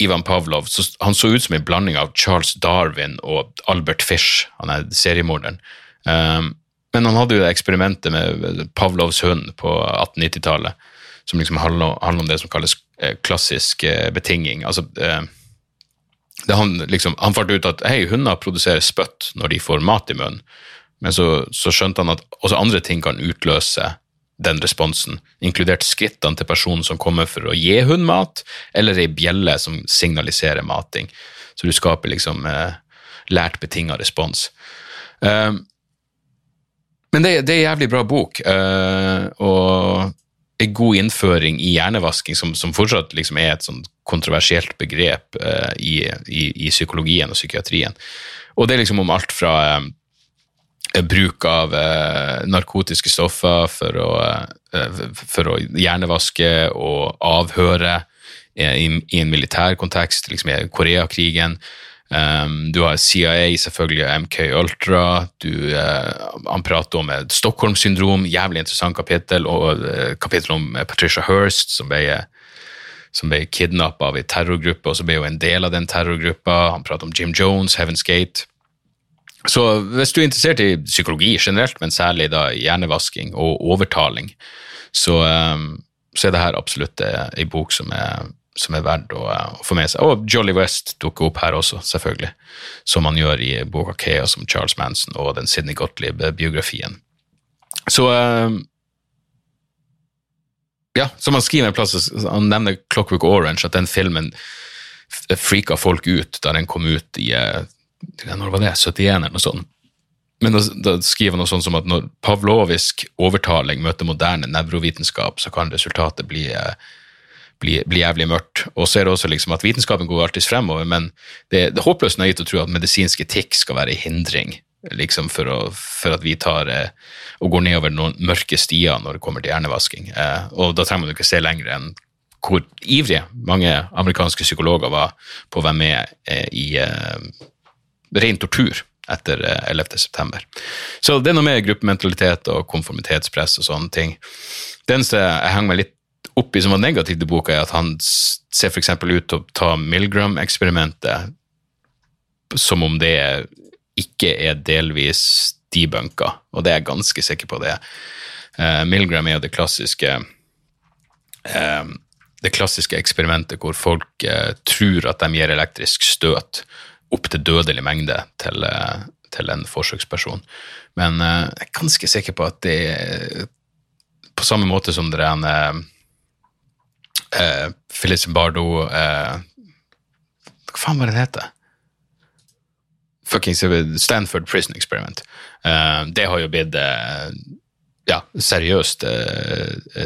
Ivan Pavlov, så han så ut som en blanding av Charles Darwin og Albert Fish, han er seriemorderen. Um, men han hadde jo eksperimentet med Pavlovs hund på 1890-tallet, som liksom handler, om det som kalles klassisk betinging. Altså, det han, liksom, han fant ut at hei, hunder produserer spytt når de får mat i munnen, men så, så skjønte han at også andre ting kan utløse den responsen, inkludert skrittene til personen som kommer for å gi hund mat, eller ei bjelle som signaliserer mating. Så du skaper liksom eh, lært betinga respons. Eh, men det, det er en jævlig bra bok, eh, og en god innføring i hjernevasking, som, som fortsatt liksom er et sånn kontroversielt begrep eh, i, i, i psykologien og psykiatrien. Og det er liksom om alt fra eh, bruk av eh, narkotiske stoffer for å, eh, for å hjernevaske og avhøre eh, i, i en militær kontekst, liksom i Koreakrigen. Um, du har CIA, selvfølgelig, MK Ultra. Du, uh, han prater om Stockholm-syndrom, jævlig interessant kapittel, og uh, kapittel om eh, Patricia Hearst, som ble, som ble kidnappa av ei terrorgruppe, og så ble hun en del av den terrorgruppa. Han prater om Jim Jones, Heaven's Gate. Så hvis du er interessert i psykologi generelt, men særlig da hjernevasking og overtaling, så, um, så er det her absolutt ei bok som er, som er verdt å, eh, å få med seg. Og Jolly West dukker opp her også, selvfølgelig, som han gjør i boka Chaos om Charles Manson og den Sidney Gottlieb-biografien. Så uh, Ja, som han skriver en plass, han nevner Clockwork Orange, at den filmen freaka folk ut da den kom ut i eh, når var det, 71 eller noe sånt. Men da, da skriver han noe sånt som at når pavlovisk overtaling møter moderne nevrovitenskap, så kan resultatet bli, eh, bli, bli jævlig mørkt. Og så er det også liksom at vitenskapen går alltid fremover, men det, det er håpløst naivt å tro at medisinsk etikk skal være en hindring liksom for, å, for at vi tar eh, og går nedover noen mørke stier når det kommer til hjernevasking. Eh, og da trenger man ikke se lenger enn hvor ivrige mange amerikanske psykologer var på å være med eh, i eh, ren tortur etter eh, 11. september. Så det er noe med gruppementalitet og konformitetspress og sånne ting. Det eneste jeg henger meg litt opp i som var negativt i boka, er at han ser f.eks. ut til å ta Milgram-eksperimentet som om det ikke er delvis debunka, og det er jeg ganske sikker på det. Uh, Milgram er jo det klassiske eh, det klassiske eksperimentet hvor folk uh, tror at de gir elektrisk støt opp til dødelig mengde til, til en forsøksperson. Men jeg er ganske sikker på at det på samme måte som det er en eh, eh, Phyllis Bardo eh, Hva faen var det den heter? Fuckings Stanford Prison Experiment. Eh, det har jo blitt eh, ja, seriøst uh,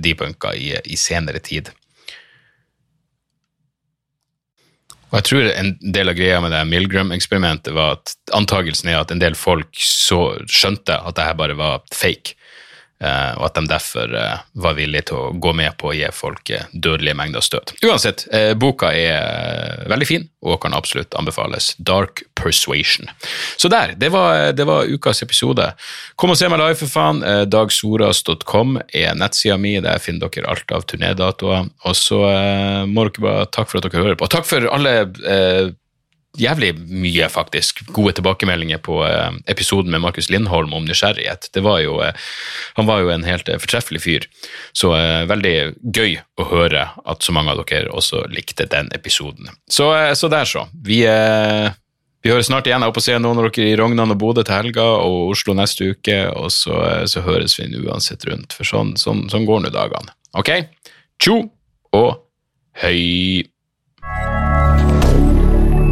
debunka i, i senere tid. Og jeg tror en del av greia med det Milgram-eksperimentet var at antagelsen er at en del folk så skjønte at det her bare var fake. Eh, og at de derfor eh, var villige til å gå med på å gi folk eh, dødelige mengder støt. Uansett, boka er veldig fin og kan absolutt anbefales. Dark Persuasion. Så der, det var, det var ukas episode. Kom og se meg live, for faen. Dagsoras.com er nettsida mi. Der finner dere alt av turnédatoer. Og så må dere bare takk for at dere hører på. Takk for alle eh, jævlig mye, faktisk, gode tilbakemeldinger på eh, episoden med Markus Lindholm om nysgjerrighet. Det var jo, eh, han var jo en helt eh, fortreffelig fyr, så veldig gøy å høre at så mange av dere også likte den episoden. Så, så der, så. Vi, vi høres snart igjen. Jeg håper å se noen av dere i Rognan og Bodø til helga, og Oslo neste uke, og så, så høres vi uansett rundt, for sånn, sånn, sånn går nå dagene. Ok? Tjo og høy.